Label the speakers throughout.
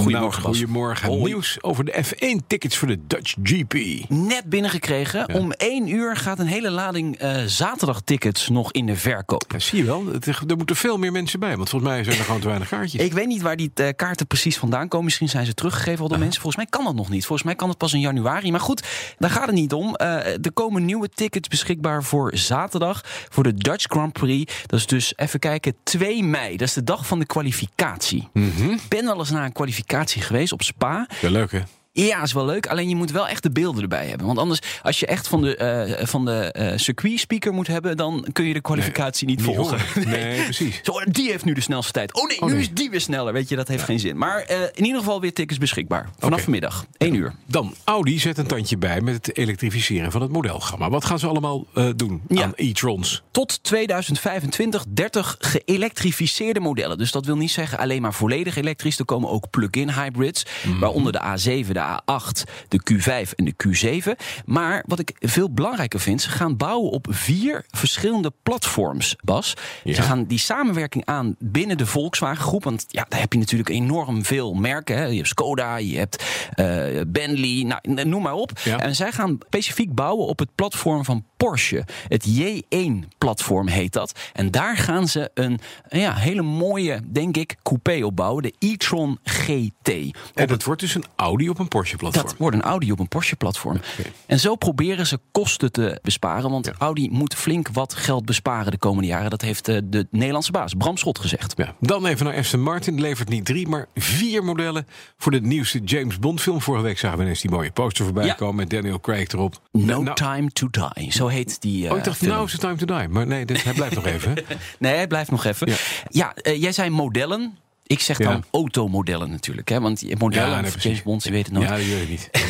Speaker 1: Goedemorgen,
Speaker 2: Nou, goedemorgen.
Speaker 1: Hoi.
Speaker 2: Nieuws over de F1-tickets voor de Dutch GP.
Speaker 1: Net binnengekregen. Om 1 uur gaat een hele lading eh zaterdagtickets nog in de verkoop.
Speaker 2: Ja, zie je wel, het, er moeten veel meer mensen bij. Want volgens mij zijn er gewoon te weinig kaartjes.
Speaker 1: Ik weet niet waar die eh, kaarten precies vandaan komen. Misschien zijn ze teruggegeven al door mensen. Volgens mij kan dat nog niet. Volgens mij kan het pas in januari. Maar goed, daar gaat het niet om. Eh, er komen nieuwe tickets beschikbaar voor zaterdag. Voor de Dutch Grand Prix. Dat is dus, even kijken, 2 mei. Dat is de dag van de kwalificatie. Ik ben wel eens naar een kwalificatie geweest op Spa.
Speaker 2: Ja, leuk hè?
Speaker 1: Ja, is wel leuk. Alleen je moet wel echt de beelden erbij hebben. Want anders, als je echt van de, eh van de eh circuit speaker moet hebben, dan kun je de kwalificatie niet
Speaker 2: Niet
Speaker 1: volgen.
Speaker 2: Nee, precies.
Speaker 1: Zo, die heeft nu de snelste tijd. Oh nee,
Speaker 2: Oh,
Speaker 1: nu
Speaker 2: nee.
Speaker 1: is die weer sneller. Weet je, dat heeft geen zin. Maar eh, in ieder geval weer tickets beschikbaar. Vanaf
Speaker 2: Oké.
Speaker 1: vanmiddag, 1 uur.
Speaker 2: Dan, Audi zet een tandje bij met het elektrificeren van het modelgamma. Wat gaan ze allemaal doen
Speaker 1: Ja.
Speaker 2: aan e-trons?
Speaker 1: Tot 2025 30 geëlektrificeerde modellen. Dus dat wil niet zeggen alleen maar volledig elektrisch. Er komen ook plug-in hybrids.
Speaker 2: Mhm.
Speaker 1: Waaronder de A7, de A8, de Q5 en de Q7. Maar wat ik veel belangrijker vind, ze gaan bouwen op vier verschillende platforms, Bas.
Speaker 2: Ja.
Speaker 1: Ze gaan die samenwerking aan binnen de Volkswagen groep. Want ja, daar heb je natuurlijk enorm veel merken. Hè. Je hebt Skoda, je hebt eh, Bentley, nou, noem maar op.
Speaker 2: Ja.
Speaker 1: En zij gaan specifiek bouwen op het platform van Porsche. Het J1-platform heet dat. En daar gaan ze een ja, hele mooie, denk ik, coupé op bouwen. De e-tron GT.
Speaker 2: En dat wordt dus een Audi op een Porsche-platform.
Speaker 1: Dat wordt een Audi op een Porsche-platform. En zo proberen ze kosten te besparen. Want Audi moet flink wat geld besparen de komende jaren. Dat heeft eh, de Nederlandse baas Bram Schot gezegd.
Speaker 2: Ja, dan even naar Aston Martin. Levert niet drie, maar vier modellen voor de nieuwste James Bond film. Vorige week zagen we ineens die mooie poster voorbij
Speaker 1: Ja.
Speaker 2: komen met Daniel Craig erop.
Speaker 1: No
Speaker 2: Nou,
Speaker 1: Time to Die. Zo heet die. eh,
Speaker 2: Oh, ik dacht,
Speaker 1: film.
Speaker 2: nou is het time to die. Maar nee, dit, hij blijft nog even. hè?
Speaker 1: Nee, hij blijft nog even.
Speaker 2: Ja.
Speaker 1: Ja, eh, jij zei modellen. Ik zeg dan
Speaker 2: Ja.
Speaker 1: automodellen natuurlijk. Hè? Want modellen
Speaker 2: nee,
Speaker 1: van. James Bond, je weet het nooit.
Speaker 2: Ja, dat weet ik niet.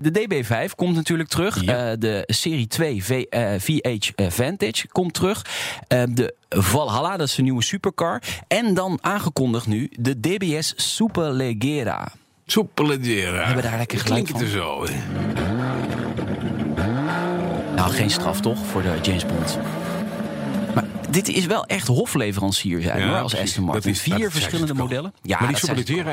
Speaker 1: De DB5 komt natuurlijk terug.
Speaker 2: Ja.
Speaker 1: Eh, de Serie 2 V, eh, VH Vantage komt terug. Eh, de Valhalla, dat is de nieuwe supercar. En dan aangekondigd nu de DBS Superleggera. Hebben we daar lekker geluid
Speaker 2: Klinkt het er zo. hè?
Speaker 1: Nou, geen straf toch voor de James Bond. Dit is wel echt hofleverancier zijn hoor, als. Aston Martin.
Speaker 2: Dat is-
Speaker 1: Vier
Speaker 2: dat
Speaker 1: verschillende modellen. Ja,
Speaker 2: maar die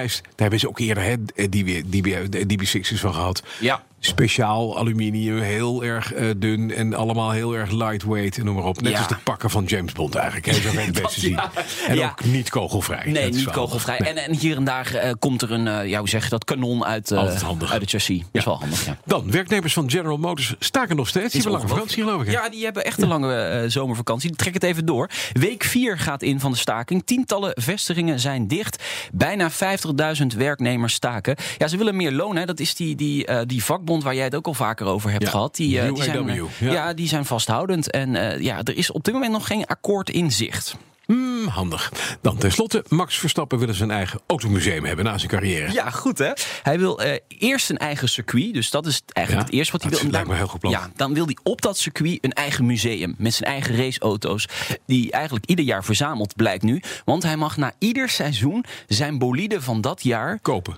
Speaker 2: is, daar hebben ze ook eerder hè, die, die, die, DB6's van gehad.
Speaker 1: Ja.
Speaker 2: Speciaal aluminium, heel erg eh, dun en allemaal heel erg lightweight en noem maar op. Net
Speaker 1: Ja.
Speaker 2: als de pakken van James Bond eigenlijk. Hè, zo kan je het beste zien.
Speaker 1: ja.
Speaker 2: En
Speaker 1: Ja.
Speaker 2: ook niet kogelvrij.
Speaker 1: Nee,
Speaker 2: Dat
Speaker 1: niet kogelvrij. En, en hier en daar eh, komt er een, ja, hoe zeg je dat, kanon uit, uit het chassis. Dat is wel handig, ja.
Speaker 2: Dan, werknemers van General Motors staken nog steeds. Die hebben lange vakantie geloof ik. hè?
Speaker 1: Ja, die hebben echt een lange zomervakantie. Trek het even door. Week 4 gaat in van de staking. Tientallen vestigingen zijn dicht. Bijna 50.000 werknemers staken. Ja, ze willen meer loon. Hè. Dat is die, die, die vakbond waar jij het ook al vaker over hebt
Speaker 2: Ja,
Speaker 1: gehad. Die, eh, die, zijn, eh,
Speaker 2: ja.
Speaker 1: ja. die zijn vasthoudend. En eh, ja, er is op dit moment nog geen akkoord in zicht.
Speaker 2: Hmm, handig. Dan tenslotte, Max Verstappen wil zijn eigen automuseum hebben na zijn carrière.
Speaker 1: Ja, goed hè. Hij wil eerst een eigen circuit. Dus dat is eigenlijk
Speaker 2: Ja,
Speaker 1: het eerste wat hij wil.
Speaker 2: Lijkt me heel goed plan.
Speaker 1: Ja, dan wil hij op dat circuit een eigen museum. Met zijn eigen raceauto's. Die eigenlijk ieder jaar verzamelt, blijkt nu. Want hij mag na ieder seizoen zijn bolide van dat jaar...
Speaker 2: Kopen.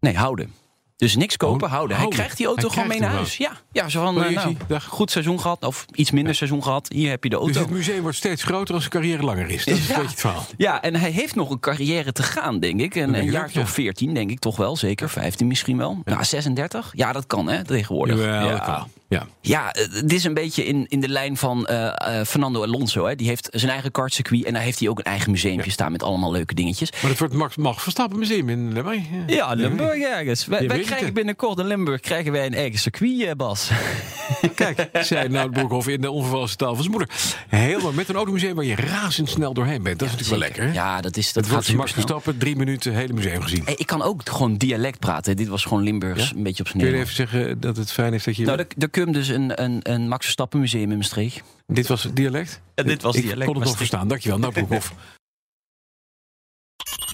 Speaker 1: Nee, houden. Dus niks kopen,
Speaker 2: Oh,
Speaker 1: houden.
Speaker 2: houden.
Speaker 1: Hij krijgt die auto
Speaker 2: Hij
Speaker 1: gewoon mee naar huis. Ja, ja zo van, eh, nou, goed seizoen gehad. Of iets minder seizoen gehad. Hier heb je de auto.
Speaker 2: Dus het museum wordt steeds groter als zijn carrière langer is. Dat is een beetje het verhaal.
Speaker 1: Ja, en hij heeft nog een carrière te gaan, denk ik. Een jaartje
Speaker 2: ook,
Speaker 1: of
Speaker 2: ja.
Speaker 1: 14, denk ik toch wel. Zeker 15 misschien wel. Nou, 36? Ja, dat kan, hè, tegenwoordig.
Speaker 2: Jawel,
Speaker 1: ja.
Speaker 2: kan. Ja.
Speaker 1: Ja, eh, dit is een beetje in, in de lijn van eh, eh, Fernando Alonso. Hè. Die heeft zijn eigen kartcircuit en daar heeft hij ook een eigen museumpje staan met allemaal leuke dingetjes.
Speaker 2: Maar het wordt Max Mag Verstappen Museum in Limburg.
Speaker 1: Ja, Limburg ergens. Wij,
Speaker 2: het,
Speaker 1: krijgen binnenkort in Limburg krijgen wij een eigen circuit, eh, Bas.
Speaker 2: Kijk, zei Nout Broekhoff in de onvervalste taal van zijn moeder. Helemaal met een automuseum waar je razendsnel doorheen bent. Dat is natuurlijk wel lekker. hè?
Speaker 1: Ja, dat, is, dat
Speaker 2: Het
Speaker 1: gaat
Speaker 2: wordt Max Verstappen, drie minuten, hele museum gezien.
Speaker 1: Hey, ik kan ook gewoon dialect praten. Dit was gewoon Limburgs,
Speaker 2: Ja?
Speaker 1: een beetje op zijn
Speaker 2: Kun je even zeggen dat het fijn is dat je...
Speaker 1: Nou, er, er komt dus een, een, een Max Verstappen museum in Maastricht.
Speaker 2: dit was het dialect?
Speaker 1: Ja, dit was
Speaker 2: Ik
Speaker 1: dialect,
Speaker 2: kon het nog verstaan. Dankjewel, Nout Broekhoff.